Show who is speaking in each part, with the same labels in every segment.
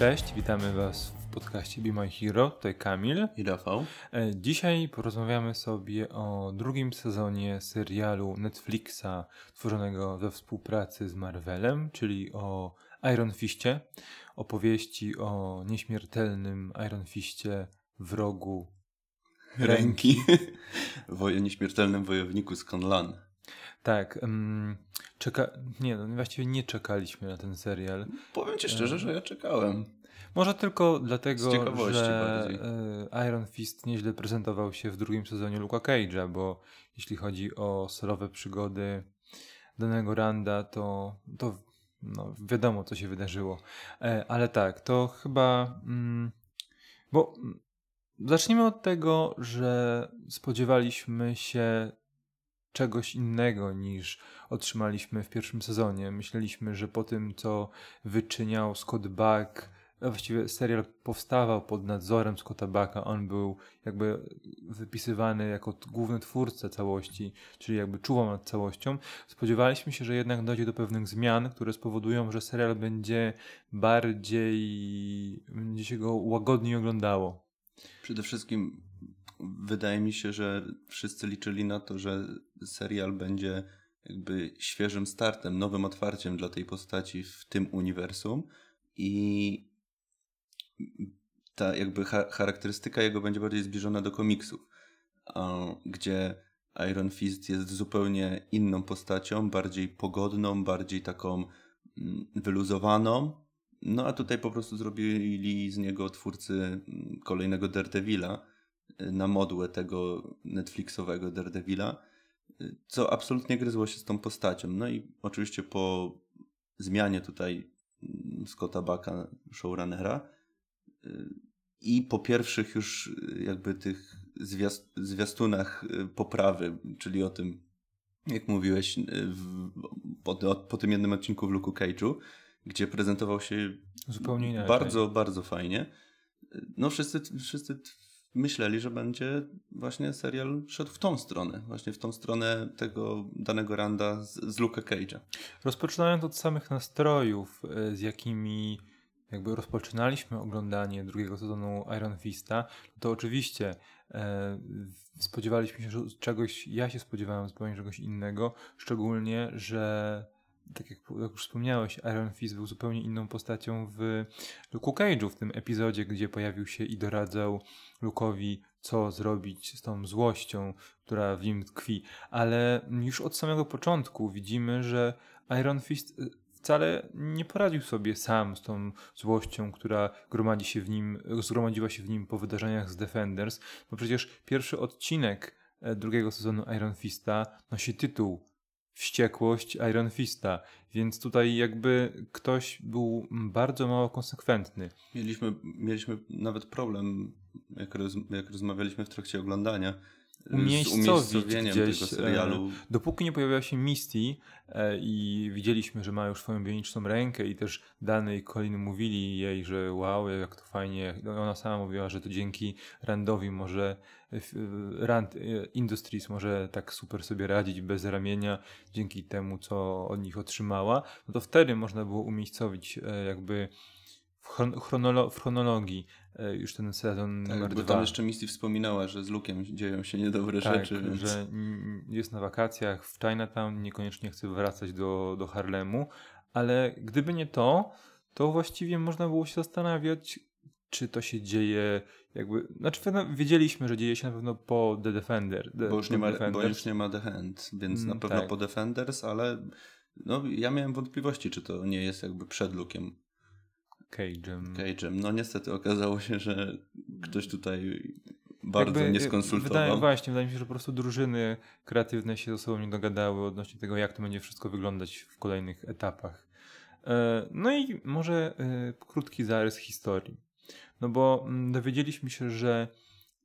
Speaker 1: Cześć, witamy Was w podcaście Be My Hero. Tutaj Kamil
Speaker 2: i Rafał.
Speaker 1: E, dzisiaj porozmawiamy sobie o drugim sezonie serialu Netflixa tworzonego we współpracy z Marvelem, czyli o Iron Fistie, opowieści o nieśmiertelnym Iron Fistie wrogu
Speaker 2: ręki, Woje, nieśmiertelnym wojowniku z Conlan.
Speaker 1: Tak. Um, czeka... Nie, no właściwie nie czekaliśmy na ten serial.
Speaker 2: Powiem ci szczerze, że ja czekałem.
Speaker 1: Może tylko dlatego, że bardziej. E, Iron Fist nieźle prezentował się w drugim sezonie Luka Cage'a, bo jeśli chodzi o solowe przygody danego Randa, to, to no, wiadomo, co się wydarzyło. E, ale tak, to chyba... Mm, bo mm, zacznijmy od tego, że spodziewaliśmy się czegoś innego niż otrzymaliśmy w pierwszym sezonie. Myśleliśmy, że po tym, co wyczyniał Scott Buck, właściwie serial powstawał pod nadzorem Scotta Bucka, on był jakby wypisywany jako główny twórca całości, czyli jakby czuwał nad całością. Spodziewaliśmy się, że jednak dojdzie do pewnych zmian, które spowodują, że serial będzie bardziej, będzie się go łagodniej oglądało.
Speaker 2: Przede wszystkim wydaje mi się, że wszyscy liczyli na to, że serial będzie jakby świeżym startem, nowym otwarciem dla tej postaci w tym uniwersum i ta jakby charakterystyka jego będzie bardziej zbliżona do komiksów, gdzie Iron Fist jest zupełnie inną postacią, bardziej pogodną, bardziej taką mm, wyluzowaną. No a tutaj po prostu zrobili z niego twórcy mm, kolejnego Daredevila na modłę tego Netflixowego Daredevila, co absolutnie gryzło się z tą postacią. No i oczywiście po zmianie tutaj Scotta Backa, showrunnera i po pierwszych już jakby tych zwiastunach poprawy, czyli o tym, jak mówiłeś, w, po, po tym jednym odcinku w Luke Cage'u, gdzie prezentował się
Speaker 1: zupełnie inaczej.
Speaker 2: bardzo, bardzo fajnie. No wszyscy, wszyscy myśleli, że będzie właśnie serial szedł w tą stronę, właśnie w tą stronę tego danego randa z, z Luka Cage'a.
Speaker 1: Rozpoczynając od samych nastrojów, e, z jakimi jakby rozpoczynaliśmy oglądanie drugiego sezonu Iron Fista, to oczywiście e, spodziewaliśmy się czegoś, ja się spodziewałem zupełnie czegoś innego, szczególnie, że tak jak, jak, już wspomniałeś, Iron Fist był zupełnie inną postacią w Luke Cage'u, w tym epizodzie, gdzie pojawił się i doradzał Lukowi, co zrobić z tą złością, która w nim tkwi. Ale już od samego początku widzimy, że Iron Fist y, wcale nie poradził sobie sam z tą złością, która gromadzi się w nim, zgromadziła się w nim po wydarzeniach z Defenders, bo przecież pierwszy odcinek e, drugiego sezonu Iron Fista nosi tytuł wściekłość Iron Fista, więc tutaj jakby ktoś był bardzo mało konsekwentny.
Speaker 2: Mieliśmy, mieliśmy nawet problem, jak, roz, jak rozmawialiśmy w trakcie oglądania, umiejscowieniem gdzieś, tego serialu.
Speaker 1: E, dopóki nie pojawiła się Misty e, i widzieliśmy, że ma już swoją bioniczną rękę i też Dany i Colin mówili jej, że wow, jak to fajnie. Ona sama mówiła, że to dzięki Randowi może e, Rand Industries może tak super sobie radzić bez ramienia dzięki temu, co od nich otrzymała. No to wtedy można było umiejscowić jakby w, chronolo w chronologii e, już ten sezon
Speaker 2: tak,
Speaker 1: numer
Speaker 2: bo dwa. tam jeszcze Misty wspominała, że z Lukiem dzieją się niedobre
Speaker 1: tak,
Speaker 2: rzeczy. Więc...
Speaker 1: że jest na wakacjach w Chinatown, niekoniecznie chce wracać do, do Harlemu, ale gdyby nie to, to właściwie można było się zastanawiać, czy to się dzieje jakby, znaczy wiedzieliśmy, że dzieje się na pewno po The Defender.
Speaker 2: The, bo, już nie ma, bo już nie ma The Hand, więc mm, na pewno tak. po Defenders, ale no, ja miałem wątpliwości, czy to nie jest jakby przed Lukiem.
Speaker 1: Cage'em.
Speaker 2: Cage'em. No niestety okazało się, że ktoś tutaj bardzo Jakby, nie skonsultował.
Speaker 1: Wydaje, właśnie, wydaje mi się, że po prostu drużyny kreatywne się ze sobą nie dogadały odnośnie tego, jak to będzie wszystko wyglądać w kolejnych etapach. E, no i może e, krótki zarys historii. No bo mm, dowiedzieliśmy się, że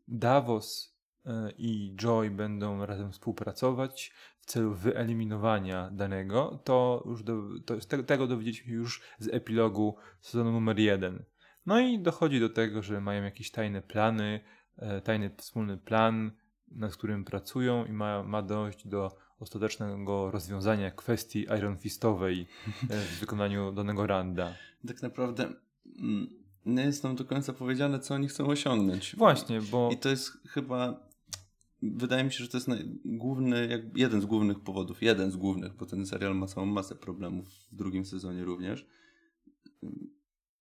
Speaker 1: Davos e, i Joy będą razem współpracować celu wyeliminowania danego, to już do, to z tego, dowiedzieliśmy się już z epilogu sezonu numer jeden. No i dochodzi do tego, że mają jakieś tajne plany, e, tajny wspólny plan, nad którym pracują i ma, ma dojść do ostatecznego rozwiązania kwestii Iron Fistowej e, w wykonaniu danego Randa.
Speaker 2: Tak naprawdę mm, nie jest nam do końca powiedziane, co oni chcą osiągnąć.
Speaker 1: Właśnie, bo...
Speaker 2: I to jest chyba... Wydaje mi się, że to jest główny, jeden z głównych powodów, jeden z głównych, bo ten serial ma całą masę problemów w drugim sezonie również,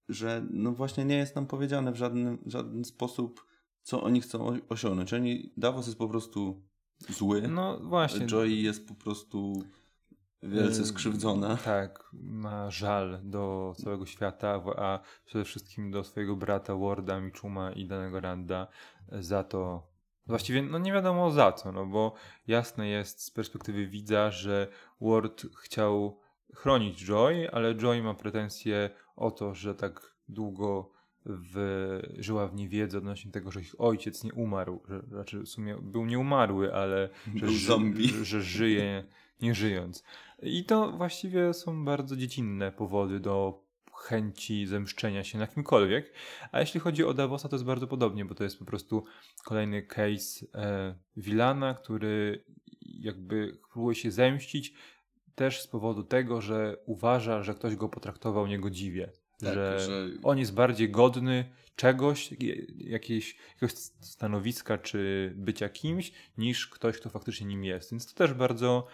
Speaker 2: że no właśnie nie jest nam powiedziane w żaden, żaden sposób, co oni chcą osiągnąć. Oni, Davos jest po prostu zły.
Speaker 1: No właśnie.
Speaker 2: Joy jest po prostu wielce skrzywdzona.
Speaker 1: Tak, ma żal do całego świata, a przede wszystkim do swojego brata Warda, Michuma i danego Randa za to. Właściwie no nie wiadomo za co, no bo jasne jest z perspektywy widza, że Ward chciał chronić Joy, ale Joy ma pretensje o to, że tak długo w, żyła w niewiedzy odnośnie tego, że ich ojciec nie umarł, że znaczy w sumie był nieumarły, ale
Speaker 2: że, zombie.
Speaker 1: Że, że żyje nie żyjąc. I to właściwie są bardzo dziecinne powody do chęci zemszczenia się na kimkolwiek. A jeśli chodzi o Davosa, to jest bardzo podobnie, bo to jest po prostu kolejny case e, Wilana, który jakby próbuje się zemścić też z powodu tego, że uważa, że ktoś go potraktował niegodziwie. Tak, że, że, on jest bardziej godny czegoś, jakiejś, jakiegoś stanowiska czy bycia kimś, niż ktoś, kto faktycznie nim jest. Więc to też bardzo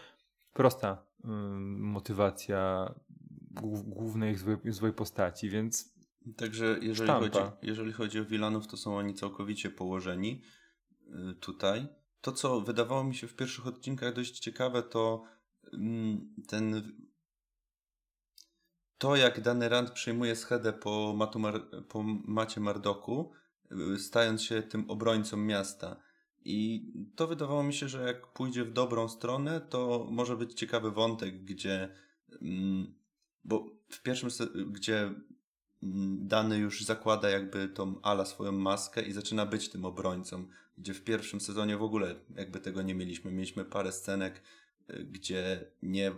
Speaker 1: prosta y, motywacja głównej złej, postaci, więc
Speaker 2: Także jeżeli chodzi, jeżeli chodzi o Wilanów, to są oni całkowicie położeni y, tutaj. To, co wydawało mi się w pierwszych odcinkach dość ciekawe, to mm, ten to, jak dany Rand przejmuje schedę po, Matu Mar po Macie Mardoku, y, stając się tym obrońcą miasta. I to wydawało mi się, że jak pójdzie w dobrą stronę, to może być ciekawy wątek, gdzie. Mm, bo w pierwszym, gdzie mm, dany już zakłada jakby tą Ala swoją maskę i zaczyna być tym obrońcą, gdzie w pierwszym sezonie w ogóle jakby tego nie mieliśmy. Mieliśmy parę scenek, y, gdzie nie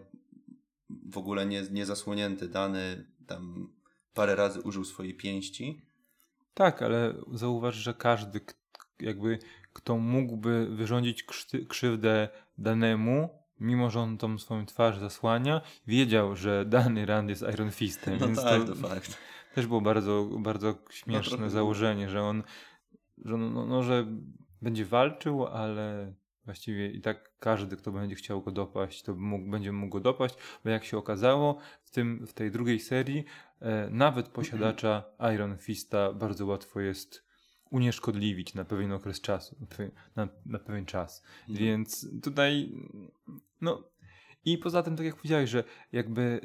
Speaker 2: w ogóle nie, nie zasłonięty dany tam parę razy użył swojej pięści.
Speaker 1: Tak, ale zauważ, że każdy jakby kto mógłby wyrządzić krzywdę danemu, mimo że on tą swoją twarz zasłania, wiedział, że dany Rand jest Iron Fistem.
Speaker 2: No więc tak, to, to fakt.
Speaker 1: Też było bardzo, bardzo śmieszne no założenie, że on że, no, no, no, że będzie walczył, ale właściwie i tak każdy, kto będzie chciał go dopaść, to mógł, będzie mógł go dopaść, bo jak się okazało, w, tym, w tej drugiej serii e, nawet posiadacza Iron Fista bardzo łatwo jest unieszkodliwić na pewien okres czasu, na, na pewien czas. Mhm. Więc tutaj, no i poza tym, tak jak powiedziałeś, że jakby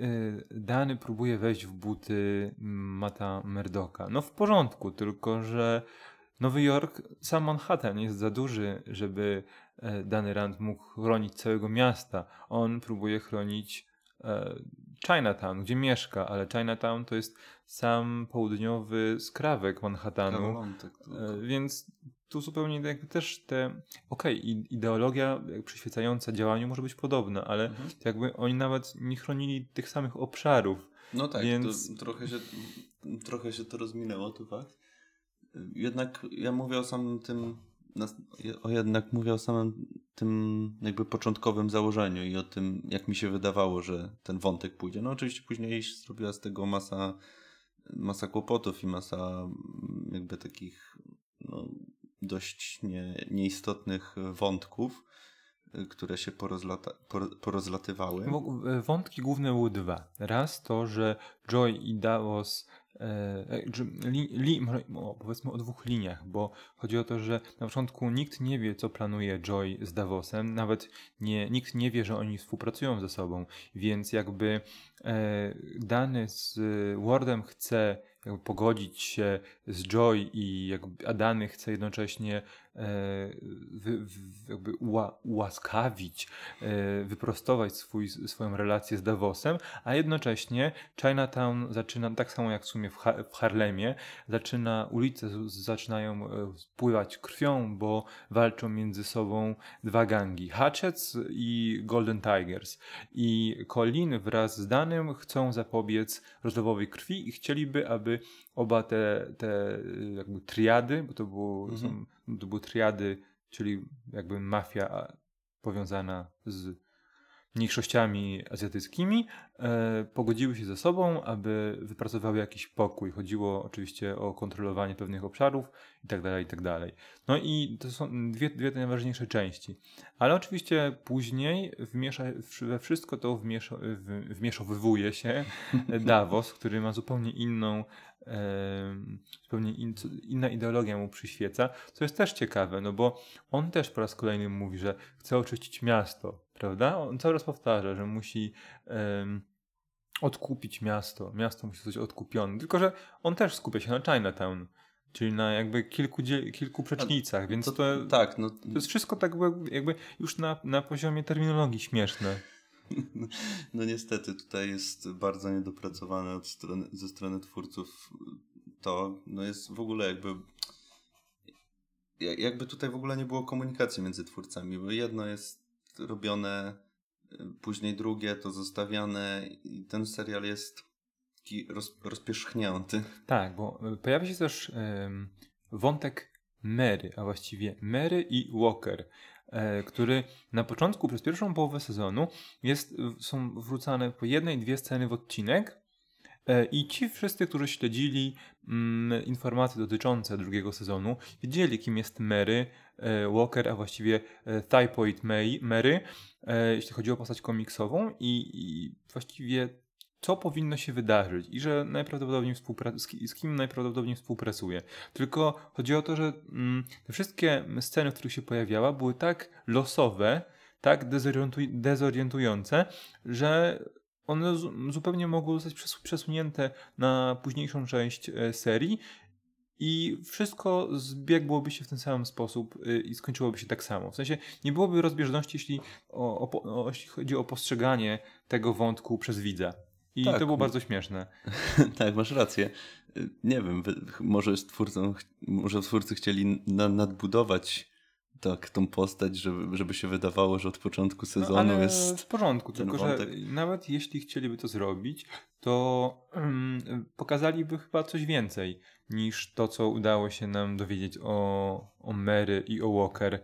Speaker 1: y, Dany próbuje wejść w buty Mata Merdoka. No w porządku, tylko że Nowy Jork, sam Manhattan jest za duży, żeby e, dany Rand mógł chronić całego miasta. On próbuje chronić e, Chinatown, gdzie mieszka, ale Chinatown to jest sam południowy skrawek Manhattanu, tak, e, więc tu zupełnie jakby też te, okej, okay, ideologia przyświecająca działaniu może być podobna, ale mhm. jakby oni nawet nie chronili tych samych obszarów.
Speaker 2: No tak, więc... to trochę, się, trochę się to rozminęło, to fakt. Jednak ja mówię o samym tym, o jednak mówię o samym tym jakby początkowym założeniu i o tym, jak mi się wydawało, że ten wątek pójdzie. No oczywiście później zrobiła z tego masa, masa kłopotów i masa jakby takich no, dość nie, nieistotnych wątków, które się porozlata, porozlatywały.
Speaker 1: Wątki główne były dwa. Raz to, że Joy i Davos E, li, li, powiedzmy o dwóch liniach, bo chodzi o to, że na początku nikt nie wie, co planuje Joy z Davosem, nawet nie, nikt nie wie, że oni współpracują ze sobą, więc jakby e, dany z Wardem chce pogodzić się z Joy i jakby Adany chce jednocześnie e, wy, jakby ułaskawić, e, wyprostować swój, swoją relację z Davosem, a jednocześnie Chinatown zaczyna, tak samo jak w sumie w, ha w Harlemie, zaczyna, ulice zaczynają e, spływać krwią, bo walczą między sobą dwa gangi, Hatchets i Golden Tigers. I Colin wraz z Danym chcą zapobiec rozlewowi krwi i chcieliby, aby oba te, te jakby triady, bo to, było, mhm. są, to były triady, czyli jakby mafia powiązana z mniejszościami azjatyckimi e, pogodziły się ze sobą, aby wypracowały jakiś pokój. Chodziło oczywiście o kontrolowanie pewnych obszarów itd. Tak itd. Tak no i to są dwie, dwie te najważniejsze części. Ale oczywiście później wmiesza, we wszystko to wmiesza, wmieszowywuje się Davos, który ma zupełnie inną zupełnie in, inna ideologia mu przyświeca, co jest też ciekawe, no bo on też po raz kolejny mówi, że chce oczyścić miasto, prawda? On cały raz powtarza, że musi um, odkupić miasto, miasto musi zostać odkupione, tylko że on też skupia się na Chinatown, czyli na jakby kilku, kilku przecznicach, więc to, to, tak, no. to jest wszystko tak jakby już na, na poziomie terminologii śmieszne.
Speaker 2: No, niestety, tutaj jest bardzo niedopracowane od strony, ze strony twórców to, no jest w ogóle jakby jakby tutaj w ogóle nie było komunikacji między twórcami, bo jedno jest robione, y, później drugie to zostawiane i ten serial jest taki roz, rozpierzchnięty.
Speaker 1: Tak, bo y, pojawia się też ym, wątek Mary, a właściwie Mary i Walker. E, który na początku, przez pierwszą połowę sezonu, jest, są wrzucane po jednej, dwie sceny w odcinek. E, I ci wszyscy, którzy śledzili mm, informacje dotyczące drugiego sezonu, wiedzieli, kim jest Mary e, Walker, a właściwie e, Typoid May, Mary, e, jeśli chodzi o postać komiksową, i, i właściwie co powinno się wydarzyć i że najprawdopodobniej współpra- z, kim najprawdopodobniej współpracuje. Tylko chodzi o to, że mm, te wszystkie sceny, w których się pojawiała, były tak losowe, tak dezorientuj- dezorientujące, że one zupełnie mogły zostać przes- przesunięte na późniejszą część e, serii i wszystko zbiegłoby się w ten sam sposób y, i skończyłoby się tak samo. W sensie nie byłoby rozbieżności, jeśli, o, o, o, jeśli chodzi o postrzeganie tego wątku przez widza. I tak. to było bardzo śmieszne.
Speaker 2: tak, masz rację. Nie wiem, może, twórcą, może twórcy chcieli na, nadbudować tak tą postać, żeby, żeby się wydawało, że od początku no, sezonu no, jest.
Speaker 1: W porządku, tylko wątek. że nawet jeśli chcieliby to zrobić, to um, pokazaliby chyba coś więcej niż to, co udało się nam dowiedzieć o, o Mary i o Walker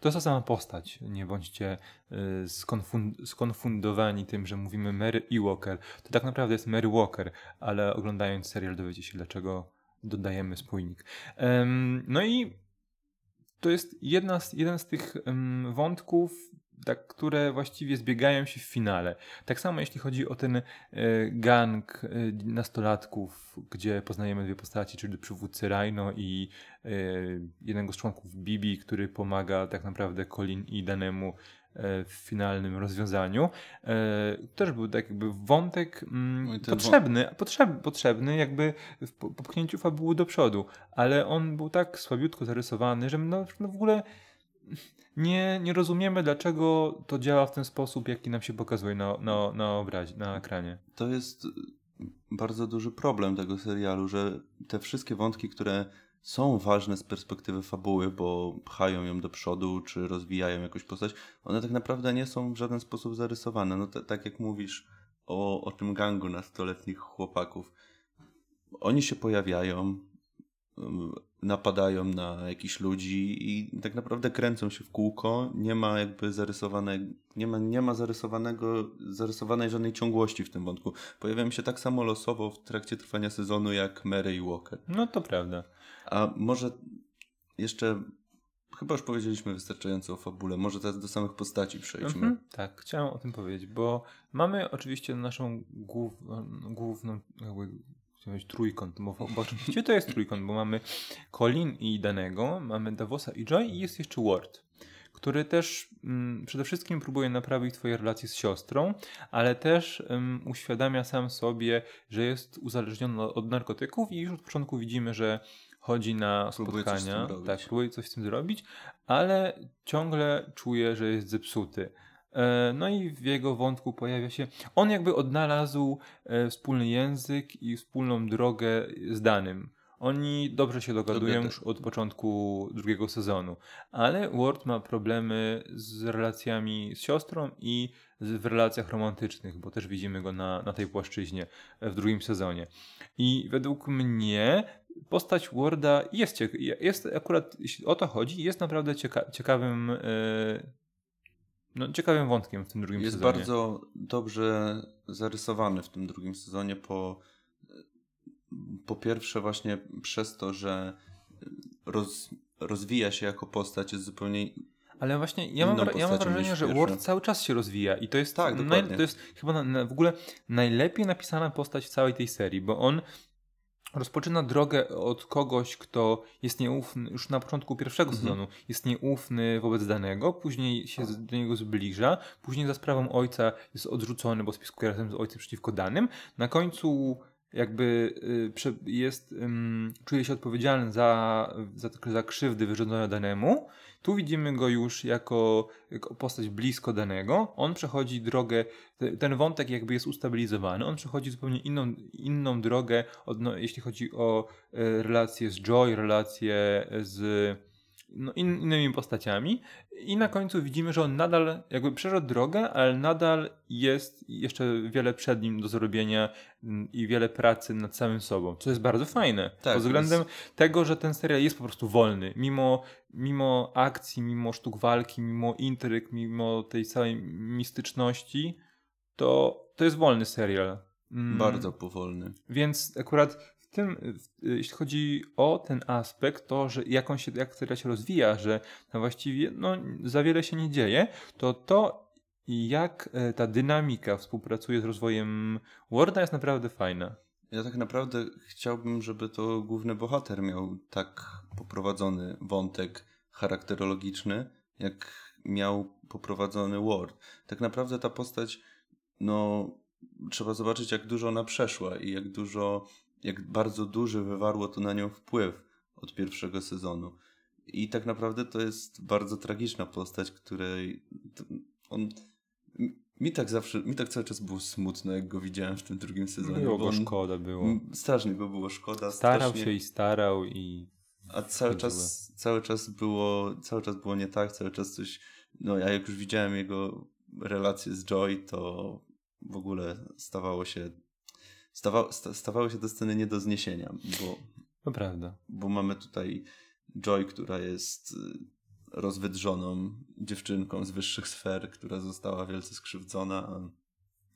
Speaker 1: to jest ta sama postać. Nie bądźcie e, skonfund skonfundowani tym, że mówimy Mary i Walker. To tak naprawdę jest Mary Walker, ale oglądając serial dowiecie się, dlaczego dodajemy spójnik. No i to jest jedna z, jeden z tych wątków, tak, które właściwie zbiegają się w finale. Tak samo jeśli chodzi o ten e, gang e, nastolatków, gdzie poznajemy dwie postaci, czyli przywódcy Rhino i e, jednego z członków Bibi, który pomaga tak naprawdę Colin i Danemu w finalnym rozwiązaniu. Też był tak jakby wątek mm, potrzebny, potrzeb, potrzebny jakby w popchnięciu fabuły do przodu, ale on był tak słabiutko zarysowany, że no, no w ogóle nie, nie rozumiemy, dlaczego to działa w ten sposób, jaki nam się pokazuje na, na, na obrazie, na ekranie.
Speaker 2: To jest bardzo duży problem tego serialu, że te wszystkie wątki, które są ważne z perspektywy fabuły, bo pchają ją do przodu, czy rozwijają jakąś postać, one tak naprawdę nie są w żaden sposób zarysowane. No tak jak mówisz o, o tym gangu nastoletnich chłopaków. Oni się pojawiają, napadają na jakichś ludzi i tak naprawdę kręcą się w kółko. Nie ma jakby zarysowanej, nie ma, nie ma zarysowanego, zarysowanej żadnej ciągłości w tym wątku. Pojawiają się tak samo losowo w trakcie trwania sezonu jak Mary i Walker.
Speaker 1: No to prawda.
Speaker 2: A może jeszcze Chyba już powiedzieliśmy wystarczająco o fabule. Może teraz do samych postaci przejdźmy. Mhm,
Speaker 1: tak, chciałem o tym powiedzieć, bo mamy oczywiście naszą głów, główną, mieć trójkąt, bo, oczywiście to jest trójkąt, bo mamy Colin i Danego, mamy Davosa i Joy i jest jeszcze Ward, który też mm, przede wszystkim próbuje naprawić twoje relacje z siostrą, ale też um, uświadamia sam sobie, że jest uzależniony od narkotyków i już od początku widzimy, że chodzi na spotkania, próbuje tak, próbuje coś z tym zrobić, ale ciągle czuje, że jest zepsuty. E, no i w jego wątku pojawia się. On jakby odnalazł e, wspólny język i wspólną drogę z danym. Oni dobrze się dogadują już od początku drugiego sezonu, ale Ward ma problemy z relacjami z siostrą i w relacjach romantycznych, bo też widzimy go na, na tej płaszczyźnie w drugim sezonie. I według mnie postać Warda jest, jest akurat, jeśli o to chodzi, jest naprawdę cieka ciekawym. Yy, no, ciekawym wątkiem w tym drugim
Speaker 2: jest
Speaker 1: sezonie.
Speaker 2: bardzo dobrze zarysowany w tym drugim sezonie po, po pierwsze właśnie przez to, że roz, rozwija się jako postać, jest zupełnie
Speaker 1: Ale właśnie ja mam, ja mam wrażenie, że. Ward cały czas się rozwija i to jest,
Speaker 2: Tak,
Speaker 1: naj, to jest chyba na, na, w ogóle najlepiej napisana postać w całej tej serii, bo on rozpoczyna drogę od kogoś, kto jest nieufny, już na początku pierwszego
Speaker 2: Mhm.
Speaker 1: sezonu jest nieufny wobec danego, później się do niego zbliża, później za sprawą ojca jest odrzucony, bo spiskuje razem z ojcem przeciwko danym, na końcu jakby y, jest, czuje się odpowiedzialny za, za, za krzywdy wyrządzone danemu. Tu widzimy go już jako, jako postać blisko danego. On przechodzi drogę, te- ten wątek jakby jest ustabilizowany. On przechodzi zupełnie inną, inną drogę, odno, jeśli chodzi o e, relacje z Joy, relacje z no, in, innymi postaciami. I na końcu widzimy, że on nadal jakby przeszedł drogę, ale nadal jest jeszcze wiele przed nim do zrobienia mm, i wiele pracy nad samym sobą, co jest bardzo fajne.
Speaker 2: Tak,
Speaker 1: pod względem tego, że ten serial jest po prostu wolny. Mimo, mimo akcji, mimo sztuk walki, mimo intryg, mimo tej całej mistyczności, to, to jest wolny serial. Mm,
Speaker 2: bardzo powolny.
Speaker 1: Więc akurat tym, w, jeśli chodzi o ten aspekt, to, że jak on się, jak serial się rozwija, że no właściwie no, za wiele się nie dzieje, to to jak e, ta dynamika współpracuje z rozwojem Worda jest naprawdę fajna.
Speaker 2: Ja tak naprawdę chciałbym, żeby to główny bohater miał tak poprowadzony wątek charakterologiczny, jak miał poprowadzony Ward. Tak naprawdę ta postać, no, trzeba zobaczyć, jak dużo ona przeszła i jak dużo, jak bardzo duży wywarło to na nią wpływ od pierwszego sezonu. I tak naprawdę to jest bardzo tragiczna postać, której on. Mi tak zawsze, mi tak cały czas było smutno, jak go widziałem w tym drugim sezonie.
Speaker 1: Było go szkoda było.
Speaker 2: Strasznie go było szkoda.
Speaker 1: Starał
Speaker 2: strasznie,
Speaker 1: się i starał i
Speaker 2: A cały czas, cały czas było cały czas było nie tak, cały czas coś. No ja jak już widziałem jego relacje z Joy, to w ogóle stawało się. Stawa, sta, stawały się te sceny nie do zniesienia, bo,
Speaker 1: to prawda.
Speaker 2: bo mamy tutaj Joy, która jest y, rozwydrzoną dziewczynką z wyższych sfer, która została wielce skrzywdzona,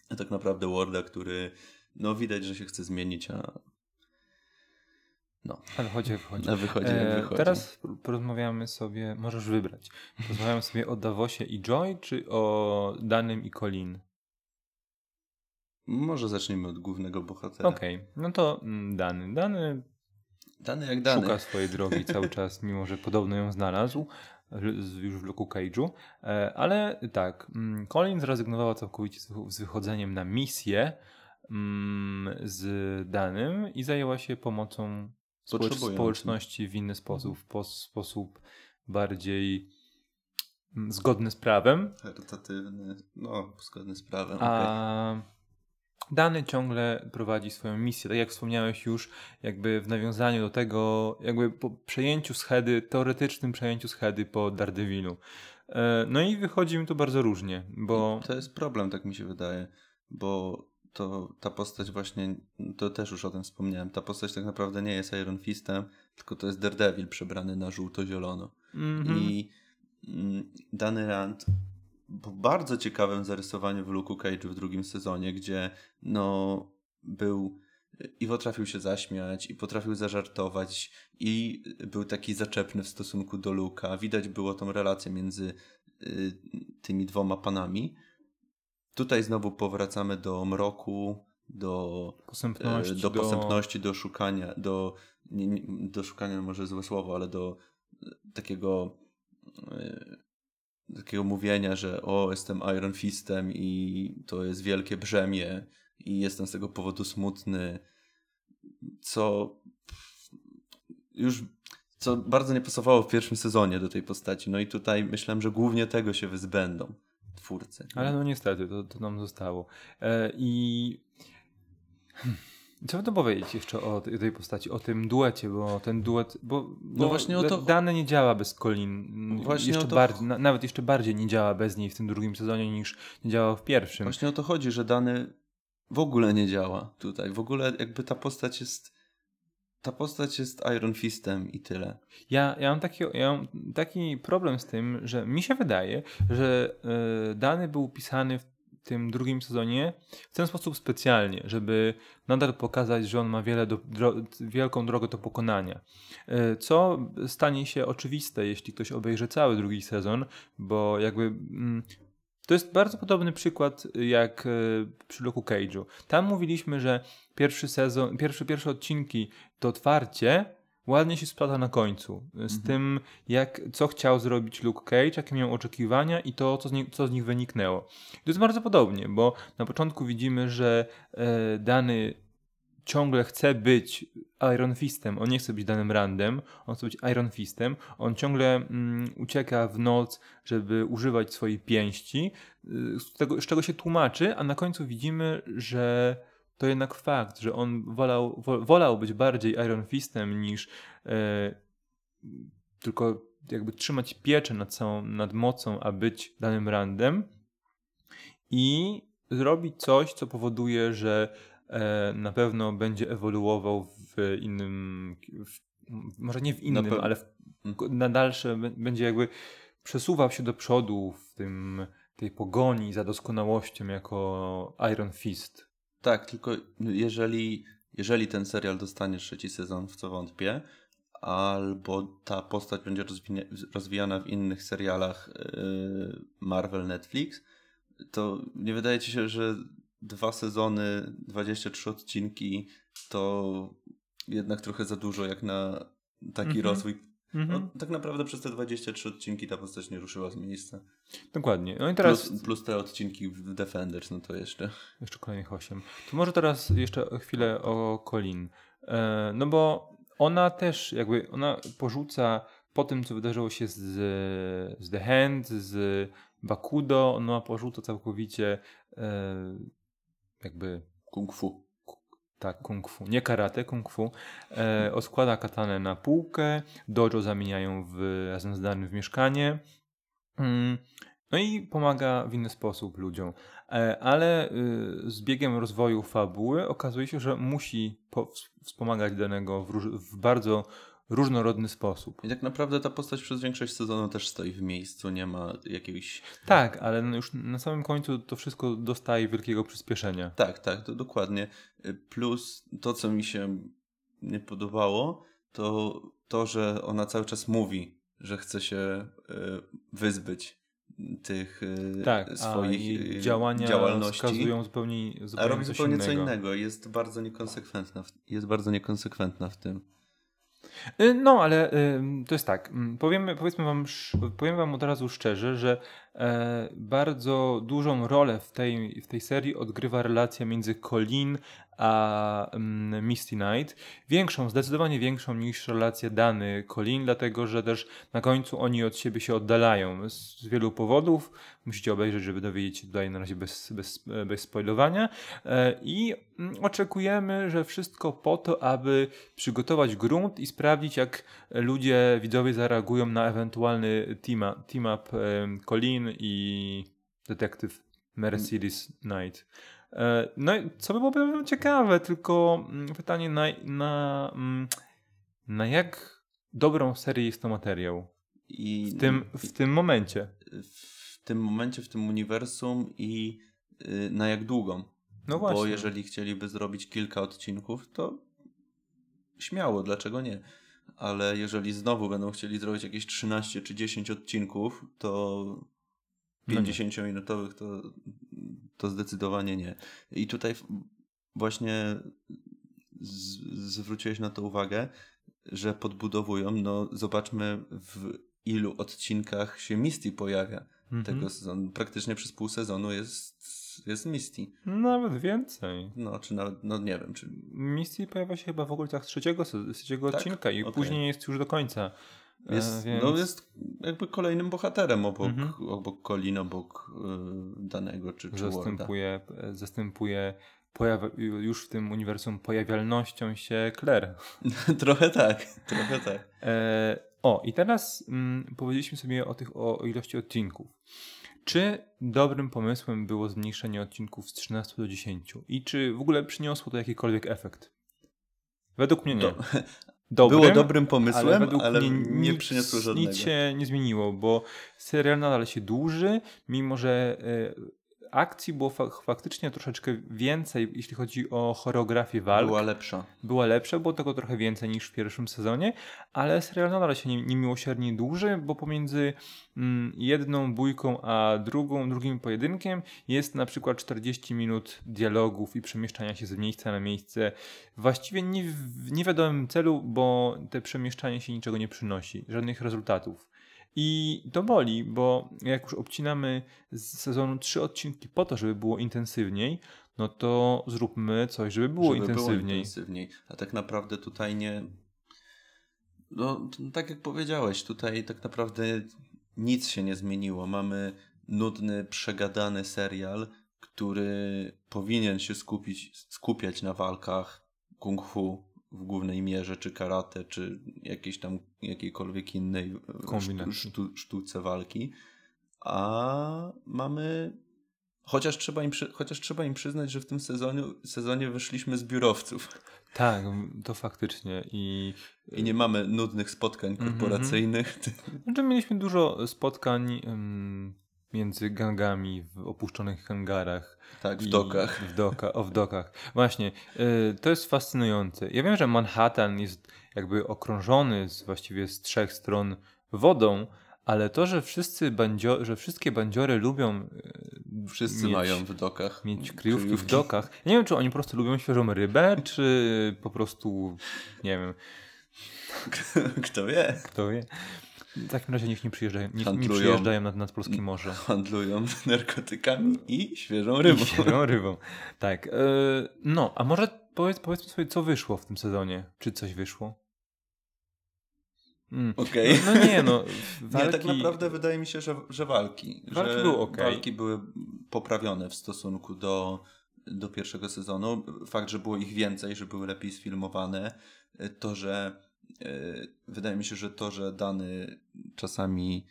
Speaker 2: a tak naprawdę Warda, który no widać, że się chce zmienić, a no, a wychodzi
Speaker 1: E,
Speaker 2: jak wychodzi.
Speaker 1: Teraz porozmawiamy sobie, możesz wybrać. Porozmawiamy sobie o Davosie i Joy, czy o Danym i Colin?
Speaker 2: Może zaczniemy od głównego bohatera.
Speaker 1: Okej, no to mm, Dany. Dany
Speaker 2: Dany jak dany.
Speaker 1: szuka swojej drogi cały czas, mimo że podobno ją znalazł już w Luke Cage'u. E, Ale tak, mm, Colin zrezygnowała całkowicie z wy- z wychodzeniem na misję mm, z Danym i zajęła się pomocą
Speaker 2: Potrzebującym.
Speaker 1: społeczności w inny sposób, w pos- sposób bardziej zgodny z prawem.
Speaker 2: Charytatywny, no, zgodny z prawem.
Speaker 1: A Dany ciągle prowadzi swoją misję. Tak jak wspomniałeś już, jakby w nawiązaniu do tego, jakby po przejęciu schedy, teoretycznym przejęciu schedy po Daredevilu. E, No i wychodzi mi to bardzo różnie, bo
Speaker 2: To jest problem, tak mi się wydaje, bo to ta postać właśnie, to też już o tym wspomniałem, ta postać tak naprawdę nie jest Iron Fistem, tylko to jest Daredevil przebrany na żółto-zielono.
Speaker 1: Mhm.
Speaker 2: I mm, Danny Rand po bardzo ciekawym zarysowaniu w Luke Cage'u w drugim sezonie, gdzie no był i potrafił się zaśmiać, i potrafił zażartować, i był taki zaczepny w stosunku do Luka. Widać było tą relację między y, tymi dwoma panami. Tutaj znowu powracamy do mroku, do
Speaker 1: posępności,
Speaker 2: e, do posępności, do szukania, do, nie, nie, do szukania może złe słowo, ale do e, takiego e, takiego mówienia, że o, jestem Iron Fistem i to jest wielkie brzemię i jestem z tego powodu smutny, co już co bardzo nie pasowało w pierwszym sezonie do tej postaci. No i tutaj myślałem, że głównie tego się wyzbędą twórcy.
Speaker 1: Ale no niestety, to, to nam zostało. E, I. co by to powiedzieć jeszcze o tej, postaci, o tym duecie, bo ten duet, bo,
Speaker 2: No właśnie o to-
Speaker 1: Da- Dane nie działa bez Colin.
Speaker 2: Właśnie
Speaker 1: jeszcze
Speaker 2: to-
Speaker 1: bardziej, na, nawet jeszcze bardziej nie działa bez niej w tym drugim sezonie niż nie działał w pierwszym.
Speaker 2: Właśnie o to chodzi, że dany w ogóle nie działa tutaj. W ogóle jakby ta postać jest ta postać jest Iron Fistem i tyle.
Speaker 1: Ja, ja, mam taki, ja mam taki problem z tym, że mi się wydaje, że y, dany był pisany w tym drugim sezonie w ten sposób specjalnie, żeby nadal pokazać, że on ma wiele do, dro, wielką drogę do pokonania. Y, co stanie się oczywiste, jeśli ktoś obejrzy cały drugi sezon, bo jakby. Mm, to jest bardzo podobny przykład jak przy Luke'u Cage'u. Tam mówiliśmy, że pierwszy sezon, pierwsze, pierwsze odcinki to otwarcie ładnie się splata na końcu. Z mhm. tym, jak, co chciał zrobić Luke Cage, jakie miał oczekiwania i to, co z, nie, co z nich wyniknęło. to jest bardzo podobnie, bo na początku widzimy, że e, dany ciągle chce być Iron Fistem, on nie chce być danym randem, on chce być Iron Fistem, on ciągle mm, ucieka w noc, żeby używać swojej pięści, y, z, tego, z czego się tłumaczy, a na końcu widzimy, że to jednak fakt, że on wolał, wolał być bardziej Iron Fistem niż e, tylko jakby trzymać pieczę nad całą, nad mocą, a być danym randem i zrobić coś, co powoduje, że e, na pewno będzie ewoluował w innym, w, może nie w innym, ale w, mhm. na dalsze będzie jakby przesuwał się do przodu w tym, tej pogoni za doskonałością jako Iron Fist.
Speaker 2: Tak, tylko jeżeli, jeżeli ten serial dostanie trzeci sezon, w co wątpię, albo ta postać będzie rozwijana w innych serialach yy, Marvel, Netflix, to nie wydaje ci się, że dwa sezony, 23 odcinki to jednak trochę za dużo jak na taki -hmm. rozwój Mhm. No, tak naprawdę przez te 23 odcinki ta postać nie ruszyła z miejsca.
Speaker 1: Dokładnie. No i teraz...
Speaker 2: plus, plus te odcinki w Defenders, no to jeszcze.
Speaker 1: Jeszcze kolejnych 8. To może teraz jeszcze chwilę o Colin. E, no bo ona też jakby, ona porzuca po tym, co wydarzyło się z, z The Hand, z Bakudo, ona porzuca całkowicie e, jakby
Speaker 2: kung fu
Speaker 1: tak, kung fu, nie karate, kung fu, e, odkłada katanę na półkę, dojo zamieniają w, razem z danym w mieszkanie, mm, no i pomaga w inny sposób ludziom. E, ale y, z biegiem rozwoju fabuły okazuje się, że musi po, wspomagać danego w, w bardzo różnorodny sposób.
Speaker 2: I tak naprawdę ta postać przez większość sezonu też stoi w miejscu, nie ma jakiegoś...
Speaker 1: Tak, ale już na samym końcu to wszystko dostaje wielkiego przyspieszenia.
Speaker 2: Tak, tak, to dokładnie. Plus to, co mi się nie podobało, to to, że ona cały czas mówi, że chce się e, wyzbyć tych e, tak, swoich
Speaker 1: działania działalności. wskazują zupełnie, zupełnie
Speaker 2: a robi zupełnie innego. co innego. Jest bardzo niekonsekwentna w, jest bardzo niekonsekwentna w tym.
Speaker 1: Y, no, ale to jest tak. Mm, powiemy, powiedzmy wam, powiem wam od razu szczerze, że bardzo dużą rolę w tej, w tej serii odgrywa relacja między Colin a um, Misty Knight. Większą, zdecydowanie większą niż relację Dany Colin, dlatego że też na końcu oni od siebie się oddalają z wielu powodów. Musicie obejrzeć, żeby dowiedzieć się tutaj na razie bez, bez, bez spoilowania. E, I mm, oczekujemy, że wszystko po to, aby przygotować grunt i sprawdzić, jak ludzie, widzowie zareagują na ewentualny team-up team Colin i detektyw Mercedes Knight. E, no i co by było ciekawe, tylko mm, pytanie na, na, mm, na jak dobrą serię jest to materiał I, w, tym, w tym momencie.
Speaker 2: W tym momencie, w tym uniwersum i y, na jak długą. No właśnie. Bo jeżeli chcieliby zrobić kilka odcinków, to śmiało, dlaczego nie? Ale jeżeli znowu będą chcieli zrobić jakieś 13 czy 10 odcinków, to 50-minutowych to, to zdecydowanie nie. I tutaj właśnie z, zwróciłeś na to uwagę, że podbudowują, no zobaczmy w ilu odcinkach się Misty pojawia mm -hmm. tego sezonu. Praktycznie przez pół sezonu jest, jest Misty.
Speaker 1: Nawet więcej.
Speaker 2: No, czy nawet, no nie wiem, czy...
Speaker 1: Misty pojawia się chyba w ogóle tak trzeciego, trzeciego tak? odcinka i okay. później jest już do końca.
Speaker 2: Jest, więc... no jest jakby kolejnym bohaterem obok, mhm. obok Colin, obok y, danego czy, czy
Speaker 1: Zastępuje, zastępuje pojawia, już w tym uniwersum pojawialnością się Claire.
Speaker 2: trochę tak, trochę tak.
Speaker 1: E, o, i teraz mm, powiedzieliśmy sobie o tych o, o ilości odcinków. Czy dobrym pomysłem było zmniejszenie odcinków z 13 do 10? I czy w ogóle przyniosło to jakikolwiek efekt? Według mnie nie. Dobrym,
Speaker 2: było dobrym pomysłem,
Speaker 1: ale,
Speaker 2: ale, nie
Speaker 1: nic,
Speaker 2: przyniosło żadnego.
Speaker 1: Nic się nie zmieniło, bo serial nadal się dłuży, mimo że e, akcji było fa faktycznie troszeczkę więcej, jeśli chodzi o choreografię walk.
Speaker 2: Była lepsza.
Speaker 1: Była lepsza, było tego trochę więcej niż w pierwszym sezonie, ale serial nadal się niemiłosiernie dłuży, bo pomiędzy mm, jedną bójką a drugą, drugim pojedynkiem jest na przykład 40 minut dialogów i przemieszczania się z miejsca na miejsce. Właściwie nie w niewiadomym celu, bo te przemieszczanie się niczego nie przynosi, żadnych rezultatów. I to boli, bo jak już obcinamy z sezonu trzy odcinki po to, żeby było intensywniej, no to zróbmy coś, żeby było,
Speaker 2: żeby
Speaker 1: intensywniej.
Speaker 2: było intensywniej. A tak naprawdę tutaj nie. No, tak jak powiedziałeś, tutaj tak naprawdę nic się nie zmieniło. Mamy nudny, przegadany serial, który powinien się skupić, skupiać na walkach kung fu, w głównej mierze, czy karate, czy jakiejś tam jakiejkolwiek innej e, sztu, sztuce walki. A mamy. Chociaż trzeba, im, chociaż trzeba im przyznać, że w tym sezonie, sezonie wyszliśmy z biurowców.
Speaker 1: Tak, to faktycznie. I,
Speaker 2: I nie mamy nudnych spotkań mhm. korporacyjnych.
Speaker 1: Znaczy, mieliśmy dużo spotkań um, między gangami w opuszczonych hangarach.
Speaker 2: Tak, w dokach.
Speaker 1: W, doka, o, w dokach. Właśnie, y, to jest fascynujące. Ja wiem, że Manhattan jest jakby okrążony z, właściwie z trzech stron wodą, ale to, że wszyscy bandzio, że wszystkie bandziory lubią
Speaker 2: y, Wszyscy mieć, mają w dokach.
Speaker 1: Mieć kryjówki, kryjówki, w dokach. Ja nie wiem, czy oni po prostu lubią świeżą rybę, czy po prostu, nie wiem.
Speaker 2: Kto wie?
Speaker 1: Kto wie. W takim razie niech nie przyjeżdżają, niech handlują, nie przyjeżdżają nad, nad polskie morze.
Speaker 2: Handlują narkotykami i świeżą rybą. I
Speaker 1: świeżą rybą. Tak. Yy, no, a może powiedz, powiedzmy sobie, co wyszło w tym sezonie? Czy coś wyszło?
Speaker 2: Mm. Okej.
Speaker 1: Okay. No, no, nie, no.
Speaker 2: Walki... Nie, tak naprawdę wydaje mi się, że, że walki.
Speaker 1: Walki
Speaker 2: że
Speaker 1: były okay.
Speaker 2: Walki były poprawione w stosunku do, do pierwszego sezonu. Fakt, że było ich więcej, że były lepiej sfilmowane. To, że wydaje mi się, że to, że dany czasami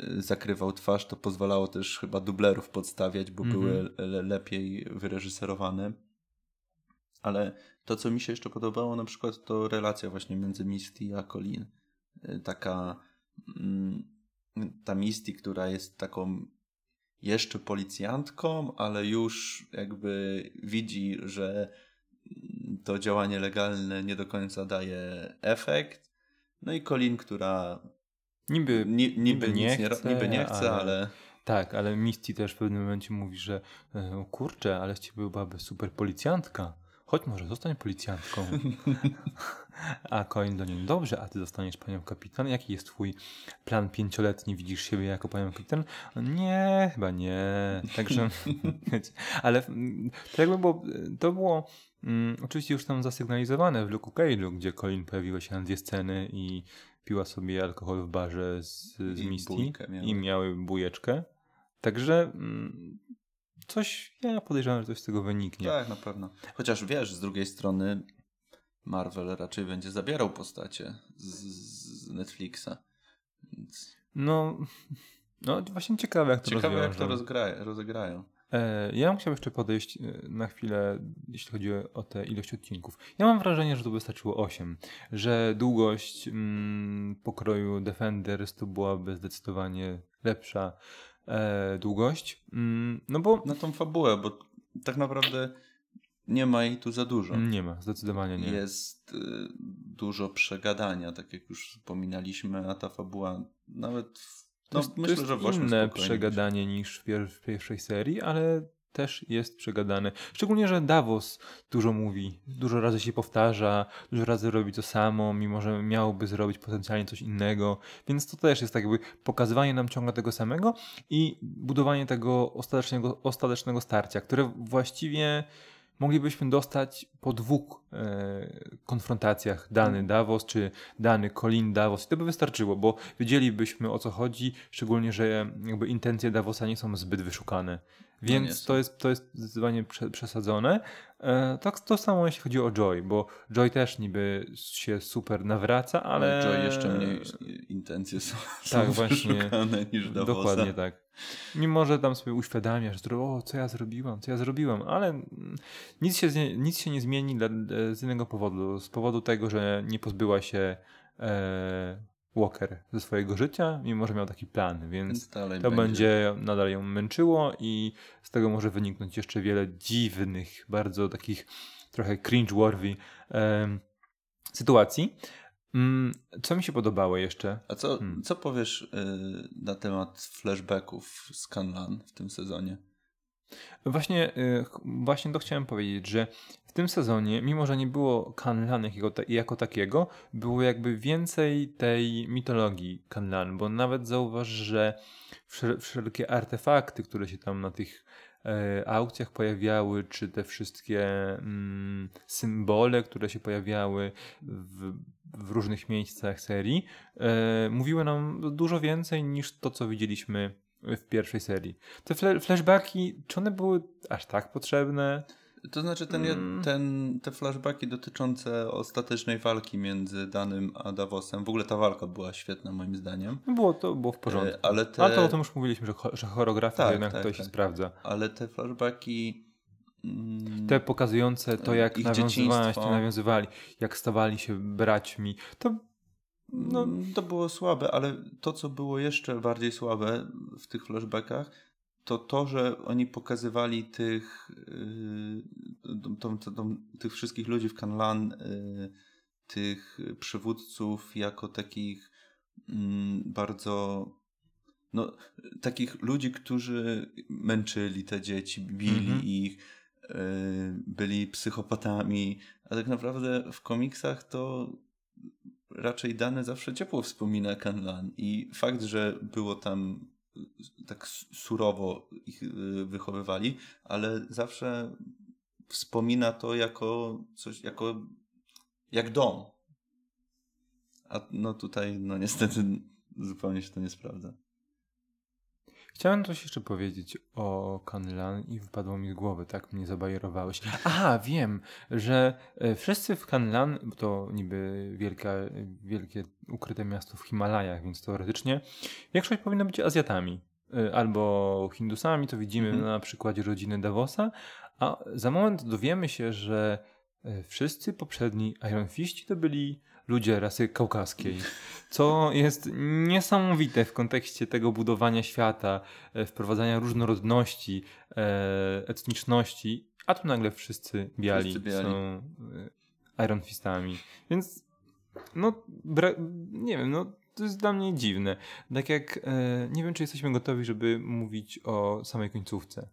Speaker 2: e, zakrywał twarz, to pozwalało też chyba dublerów podstawiać, bo mm -hmm. były le lepiej wyreżyserowane. Ale to, co mi się jeszcze podobało, na przykład, to relacja właśnie między Misty a Colin. E, taka mm, ta Misty, która jest taką jeszcze policjantką, ale już jakby widzi, że to działanie legalne nie do końca daje efekt. No i Colin, która
Speaker 1: niby,
Speaker 2: ni, niby, niby, nie, chce, niby nie chce, ale... ale...
Speaker 1: Tak, ale Misty też w pewnym momencie mówi, że e, kurczę, ale z ciebie byłaby super policjantka. Chodź może, zostań policjantką. a Colin do niej, dobrze, a ty zostaniesz panią kapitan? Jaki jest twój plan pięcioletni? Widzisz siebie jako panią kapitan? Nie, chyba nie. Także, ale to jakby było, to było Mm, oczywiście już tam zasygnalizowane w Luke Cage'u, gdzie Colin pojawiła się na dwie sceny i piła sobie alkohol w barze z, z I Misty miały. i miały bujeczkę. Także mm, coś, ja podejrzewam, że coś z tego wyniknie.
Speaker 2: Tak, na pewno. Chociaż wiesz, z drugiej strony Marvel raczej będzie zabierał postacie z, z Netflixa. Więc...
Speaker 1: No, no właśnie ciekawe jak to
Speaker 2: Ciekawe jak to rozegrają.
Speaker 1: E, ja bym chciał jeszcze podejść e, na chwilę, jeśli chodzi o tę ilość odcinków. Ja mam wrażenie, że tu wystarczyło 8, że długość mm, pokroju Defenders to byłaby zdecydowanie lepsza e, długość. Mm, no bo...
Speaker 2: Na tą fabułę, bo tak naprawdę nie ma jej tu za dużo.
Speaker 1: Nie ma, zdecydowanie nie.
Speaker 2: Jest y, dużo przegadania, tak jak już wspominaliśmy, a ta fabuła nawet
Speaker 1: no, to jest, myślę, to jest że inne przegadanie niż w, pier w pierwszej serii, ale też jest przegadane. Szczególnie, że Davos dużo mówi, dużo razy się powtarza, dużo razy robi to samo, mimo że miałby zrobić potencjalnie coś innego. Więc to też jest tak jakby pokazywanie nam ciągle tego samego i budowanie tego ostatecznego, ostatecznego starcia, które właściwie moglibyśmy dostać po dwóch e, konfrontacjach dany mhm. Davos czy dany Colin Davos i to by wystarczyło, bo wiedzielibyśmy o co chodzi, szczególnie, że jakby intencje Davosa nie są zbyt wyszukane. Więc
Speaker 2: jest.
Speaker 1: to, jest, to jest zdecydowanie prze, przesadzone. E, tak to samo jeśli chodzi o Joy, bo Joy też niby się super nawraca, ale...
Speaker 2: Joy jeszcze mniej intencje są,
Speaker 1: Tak,
Speaker 2: są
Speaker 1: właśnie.
Speaker 2: niż Davosa.
Speaker 1: Dokładnie tak. Mimo, że tam sobie uświadamia, że to, o, co ja zrobiłam, co ja zrobiłam, ale nic się, nic się nie zmieni dla, z innego powodu. Z powodu tego, że nie pozbyła się e, Walker ze swojego życia, mimo że miał taki plan, więc to będzie nadal ją męczyło i z tego może wyniknąć jeszcze wiele dziwnych, bardzo takich trochę cringe-worthy em, sytuacji. Mm, Co mi się podobało jeszcze?
Speaker 2: A co,
Speaker 1: Hmm.
Speaker 2: co powiesz y, na temat flashbacków z Kanlan w tym sezonie?
Speaker 1: Właśnie, y, właśnie to chciałem powiedzieć, że w tym sezonie, mimo że nie było Kanlan jako takiego, było jakby więcej tej mitologii Kanlan, bo nawet zauważ, że wszel- wszelkie artefakty, które się tam na tych e, aukcjach pojawiały, czy te wszystkie mm, symbole, które się pojawiały w, w różnych miejscach serii, e, mówiły nam dużo więcej niż to, co widzieliśmy w pierwszej serii. Te fle- flashbacki, czy one były aż tak potrzebne?
Speaker 2: To znaczy ten,
Speaker 1: Mm.
Speaker 2: ten, te flashbacki dotyczące ostatecznej walki między Danym a Davosem. W ogóle ta walka była świetna moim zdaniem.
Speaker 1: No było to było w porządku.
Speaker 2: E, Ale te,
Speaker 1: Ale to o tym już mówiliśmy, że, cho- że choreografia
Speaker 2: Tak,
Speaker 1: jednak
Speaker 2: tak,
Speaker 1: się
Speaker 2: tak.
Speaker 1: sprawdza.
Speaker 2: ale te flashbacki mm,
Speaker 1: Te pokazujące to, jak
Speaker 2: dzieciństwo.
Speaker 1: nawiązywali, jak stawali się braćmi, to
Speaker 2: No, to było słabe, ale to, co było jeszcze bardziej słabe w tych flashbackach, to to, że oni pokazywali tych, yy, tą, tą, tą, tych wszystkich ludzi w Kanlan, yy, tych przywódców jako takich mm, bardzo no, takich ludzi, którzy męczyli te dzieci, bili
Speaker 1: Mhm.
Speaker 2: ich, yy, byli psychopatami, a tak naprawdę w komiksach to raczej dane zawsze ciepło wspomina Kanlan i fakt, że było tam y, tak surowo ich y, wychowywali, ale zawsze wspomina to jako coś, jako jak dom. A no tutaj, no niestety zupełnie się to nie sprawdza.
Speaker 1: Chciałem coś jeszcze powiedzieć o Kanlan i wypadło mi z głowy, tak mnie zabajerowałeś. Aha, wiem, że e, wszyscy w Kanlan, bo to niby wielka, wielkie ukryte miasto w Himalajach, więc teoretycznie większość powinna być Azjatami. E, Albo Hindusami, to widzimy
Speaker 2: Mhm.
Speaker 1: na przykładzie rodziny Davosa, a za moment dowiemy się, że e, wszyscy poprzedni Iron Fiści to byli ludzie rasy kaukaskiej, co jest niesamowite w kontekście tego budowania świata, e, wprowadzania różnorodności, e, etniczności, a tu nagle wszyscy biali,
Speaker 2: Wszyscy biali.
Speaker 1: są e, Iron Fistami. Więc no, nie wiem, no to jest dla mnie dziwne. Tak jak e, nie wiem, czy jesteśmy gotowi, żeby mówić o samej końcówce.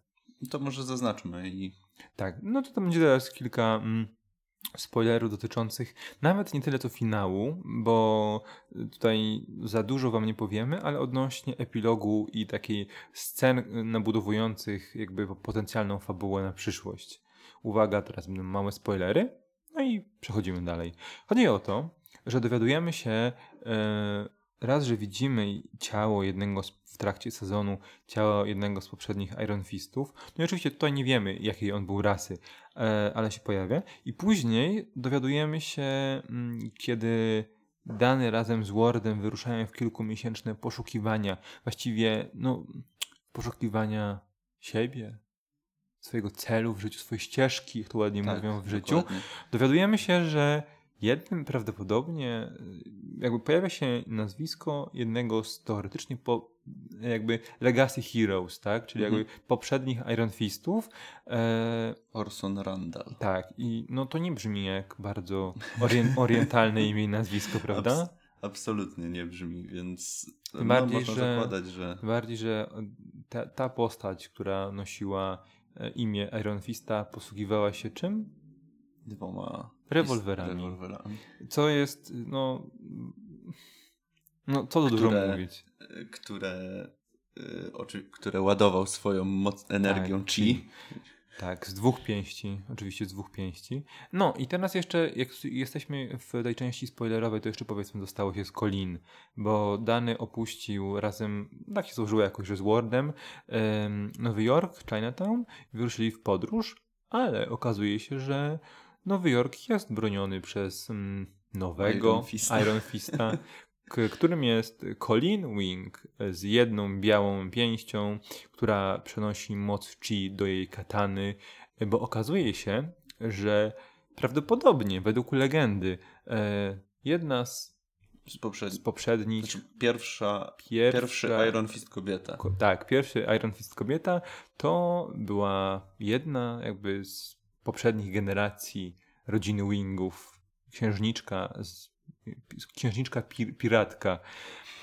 Speaker 2: To może zaznaczmy i
Speaker 1: Tak, no to tam będzie teraz kilka mm, spoilerów dotyczących nawet nie tyle co finału, bo tutaj za dużo wam nie powiemy, ale odnośnie epilogu i takiej scen nabudowujących jakby potencjalną fabułę na przyszłość. Uwaga, teraz będą małe spoilery, no i przechodzimy dalej. Chodzi o to, że dowiadujemy się e, raz, że widzimy ciało jednego z, w trakcie sezonu, ciało jednego z poprzednich Iron Fistów. No i oczywiście tutaj nie wiemy, jakiej on był rasy, e, ale się pojawia. I później dowiadujemy się, mm, kiedy Dany razem z Wardem wyruszają w kilkumiesięczne poszukiwania, właściwie no, poszukiwania siebie, swojego celu w życiu, swojej ścieżki, jak to ładnie
Speaker 2: tak,
Speaker 1: mówią w życiu.
Speaker 2: dokładnie.
Speaker 1: Dowiadujemy się, że jednym prawdopodobnie y, jakby pojawia się nazwisko jednego z teoretycznie po, jakby Legacy Heroes, tak? Czyli
Speaker 2: Mhm.
Speaker 1: jakby poprzednich Iron Fistów. E,
Speaker 2: Orson Randall.
Speaker 1: tak, i no to nie brzmi jak bardzo orien, orientalne imię i nazwisko, prawda?
Speaker 2: Abs- absolutnie nie brzmi, więc
Speaker 1: Tym
Speaker 2: no,
Speaker 1: bardziej,
Speaker 2: można
Speaker 1: że-
Speaker 2: zakładać, że
Speaker 1: Bardziej, że ta, ta postać, która nosiła e, imię Iron Fista, posługiwała się czym?
Speaker 2: Dwoma
Speaker 1: Rewolwerami.
Speaker 2: rewolwerami.
Speaker 1: Co jest, no... No, co tu dużo
Speaker 2: Które-
Speaker 1: mówić.
Speaker 2: które, y, oczy, które ładował swoją moc, energią
Speaker 1: Tak,
Speaker 2: chi.
Speaker 1: Tak, z dwóch pięści, oczywiście z dwóch pięści. No i teraz jeszcze, jak jesteśmy w tej części spoilerowej, to jeszcze powiedzmy dostało się z Colin, bo Dany opuścił razem, tak się złożyło jakoś, że z Wardem em, Nowy Jork, Chinatown, wyruszyli w podróż, ale okazuje się, że Nowy Jork jest broniony przez mm, nowego
Speaker 2: Iron Fista.
Speaker 1: Iron Fista, k- którym jest Colin Wing z jedną białą pięścią, która przenosi moc chi do jej katany, bo okazuje się, że prawdopodobnie według legendy e, jedna z,
Speaker 2: Z
Speaker 1: z poprzednich
Speaker 2: Znaczy pierwsza,
Speaker 1: Pierwsza-
Speaker 2: pierwszy Iron Fist kobieta.
Speaker 1: Ko- Tak, pierwszy Iron Fist kobieta to była jedna jakby z poprzednich generacji rodziny Wingów, księżniczka, z, księżniczka pir, piratka.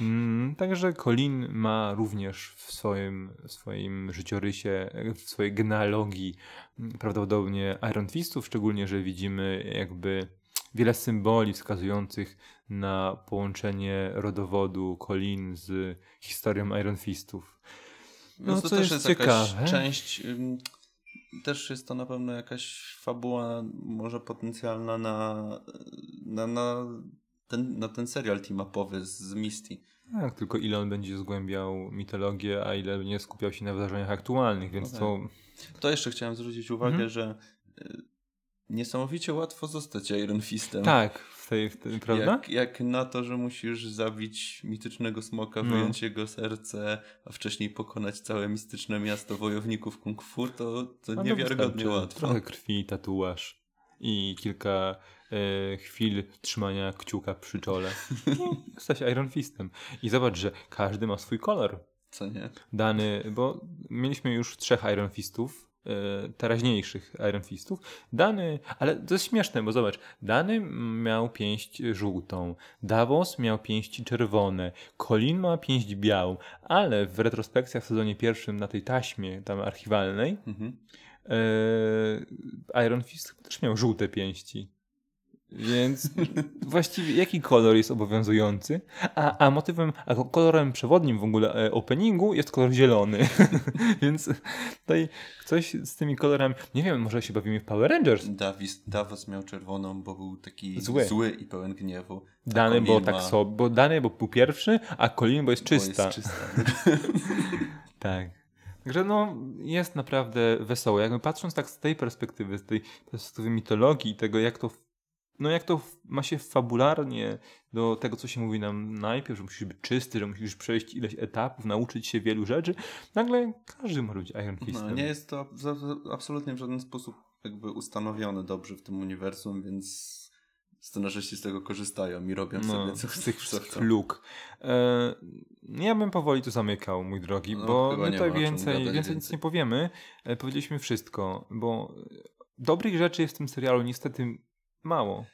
Speaker 1: Mm, Także Colin ma również w swoim, w swoim życiorysie, w swojej genealogii mm, prawdopodobnie Iron Fistów, szczególnie, że widzimy jakby wiele symboli wskazujących na połączenie rodowodu Colin z historią Iron Fistów.
Speaker 2: No,
Speaker 1: No,
Speaker 2: to też
Speaker 1: jest
Speaker 2: jest jakaś część. Też jest to na pewno jakaś fabuła, może potencjalna na, na, na, ten, na ten serial team-upowy z Misty.
Speaker 1: Tak, tylko ile on będzie zgłębiał mitologię, a ile nie skupiał się na wydarzeniach aktualnych, więc
Speaker 2: No
Speaker 1: to
Speaker 2: To jeszcze chciałem zwrócić uwagę,
Speaker 1: Mhm.
Speaker 2: że y, niesamowicie łatwo zostać Iron Fistem.
Speaker 1: tak, w tej, w tej, prawda?
Speaker 2: Jak, jak na to, że musisz zabić mitycznego smoka,
Speaker 1: No.
Speaker 2: wyjąć jego serce, a wcześniej pokonać całe mistyczne miasto wojowników kung fu, to, to
Speaker 1: No
Speaker 2: niewiarygodnie łatwo.
Speaker 1: Trochę krwi, tatuaż i kilka e, chwil trzymania kciuka przy czole. I jesteś Iron Fistem. I zobacz, że każdy ma swój kolor.
Speaker 2: Co nie?
Speaker 1: Dany, bo mieliśmy już trzech Iron Fistów, teraźniejszych Iron Fistów. Dany, ale to jest śmieszne, bo zobacz, Dany miał pięść żółtą, Davos miał pięści czerwone, Colin ma pięść białą, ale w retrospekcjach w sezonie pierwszym na tej taśmie tam archiwalnej
Speaker 2: Mhm.
Speaker 1: e, Iron Fist też miał żółte pięści. Więc właściwie jaki kolor jest obowiązujący? A, a motywem, a kolorem przewodnim w ogóle e, openingu jest kolor zielony. Więc tutaj coś z tymi kolorami. Nie wiem, może się bawimy w Power Rangers.
Speaker 2: Davis, Davos miał czerwoną, bo był taki
Speaker 1: Zły.
Speaker 2: zły, i pełen gniewu. A
Speaker 1: Dany,
Speaker 2: Colin
Speaker 1: bo tak
Speaker 2: ma-
Speaker 1: sobie, bo Dany, bo był pierwszy, a Colin, bo jest
Speaker 2: bo jest
Speaker 1: czysta.
Speaker 2: czysta.
Speaker 1: Tak. Także no, jest naprawdę wesoło. Jakby patrząc tak z tej perspektywy, z tej perspektywy mitologii i tego, jak to, no jak to ma się fabularnie do tego, co się mówi nam najpierw, że musisz być czysty, że musisz przejść ileś etapów, nauczyć się wielu rzeczy, nagle każdy może być Iron Fistem.
Speaker 2: No, nie jest to absolutnie w żaden sposób jakby ustanowione dobrze w tym uniwersum, więc scenarzyści z tego korzystają i robią
Speaker 1: no,
Speaker 2: sobie co,
Speaker 1: z tych
Speaker 2: co
Speaker 1: wszystkich
Speaker 2: chcą.
Speaker 1: luk. E, ja bym powoli to zamykał, mój drogi,
Speaker 2: No,
Speaker 1: bo my tutaj
Speaker 2: ma
Speaker 1: więcej,
Speaker 2: gadać
Speaker 1: więcej nic
Speaker 2: więcej.
Speaker 1: nie powiemy. E, powiedzieliśmy wszystko, bo dobrych rzeczy jest w tym serialu niestety mało.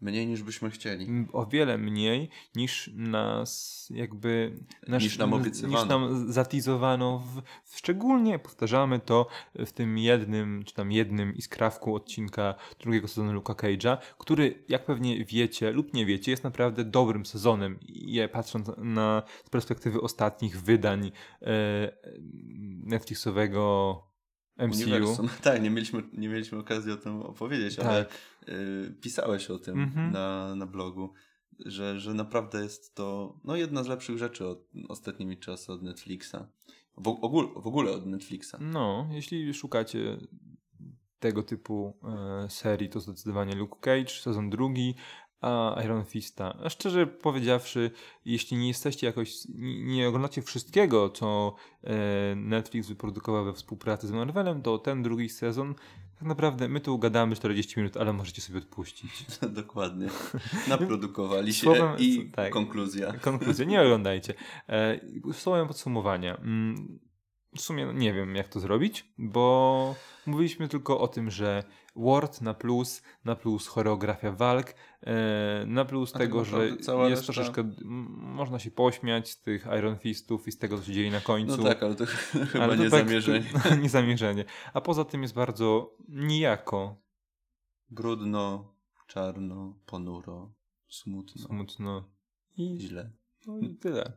Speaker 2: Mniej niż byśmy chcieli.
Speaker 1: O wiele mniej niż nas jakby nasz,
Speaker 2: Niż nam obiecywano.
Speaker 1: niż nam zatizowano w, szczególnie powtarzamy to w tym jednym czy tam jednym iskrawku odcinka drugiego sezonu Luka Cage'a, który jak pewnie wiecie lub nie wiecie jest naprawdę dobrym sezonem je patrząc na z perspektywy ostatnich wydań e, Netflixowego MCU.
Speaker 2: Uniwersum. Tak, nie mieliśmy, nie mieliśmy okazji o tym opowiedzieć, ale
Speaker 1: Tak.
Speaker 2: y, pisałeś o tym
Speaker 1: Mhm.
Speaker 2: na, na blogu, że, że naprawdę jest to no, jedna z lepszych rzeczy od, ostatnimi czasy od Netflixa. W, ogóle, w ogóle od Netflixa.
Speaker 1: No, jeśli szukacie tego typu e, serii, to zdecydowanie Luke Cage, sezon drugi, a Iron Fista. A szczerze powiedziawszy, jeśli nie jesteście jakoś, nie, oglądacie wszystkiego, co e, Netflix wyprodukował we współpracy z Marvelem, to ten drugi sezon, tak naprawdę my tu gadamy 40 minut, ale możecie sobie odpuścić.
Speaker 2: Dokładnie. Naprodukowali się
Speaker 1: Słowem-
Speaker 2: i
Speaker 1: tak.
Speaker 2: konkluzja.
Speaker 1: Konkluzja, nie oglądajcie. E, słowem podsumowania. W sumie nie wiem, jak to zrobić, bo mówiliśmy tylko o tym, że Word na plus, na plus choreografia walk, e, na plus
Speaker 2: tak
Speaker 1: tego, że jest
Speaker 2: reszta-
Speaker 1: troszeczkę, można się pośmiać z tych Iron Fistów i z tego, co się dzieje na końcu.
Speaker 2: No tak, ale to chyba
Speaker 1: Ale to
Speaker 2: nie
Speaker 1: tak-
Speaker 2: zamierzenie.
Speaker 1: nie zamierzenie. A poza tym jest bardzo nijako,
Speaker 2: Brudno, czarno, ponuro, smutno,
Speaker 1: smutno i,
Speaker 2: źle.
Speaker 1: no i tyle.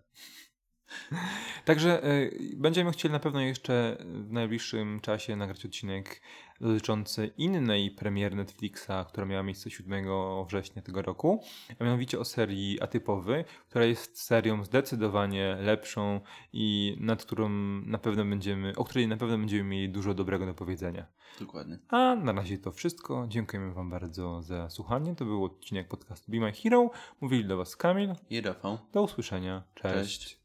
Speaker 1: Także y, będziemy chcieli na pewno jeszcze w najbliższym czasie nagrać odcinek dotyczący innej premiery Netflixa, która miała miejsce 7 września tego roku, a mianowicie o serii Atypowy, która jest serią zdecydowanie lepszą i nad którą na pewno będziemy, o której na pewno będziemy mieli dużo dobrego do powiedzenia.
Speaker 2: Dokładnie.
Speaker 1: A na razie to wszystko. Dziękujemy Wam bardzo za słuchanie. To był odcinek podcastu Be My Hero. Mówili do Was Kamil.
Speaker 2: I Rafał.
Speaker 1: Do usłyszenia. Cześć.
Speaker 2: Cześć.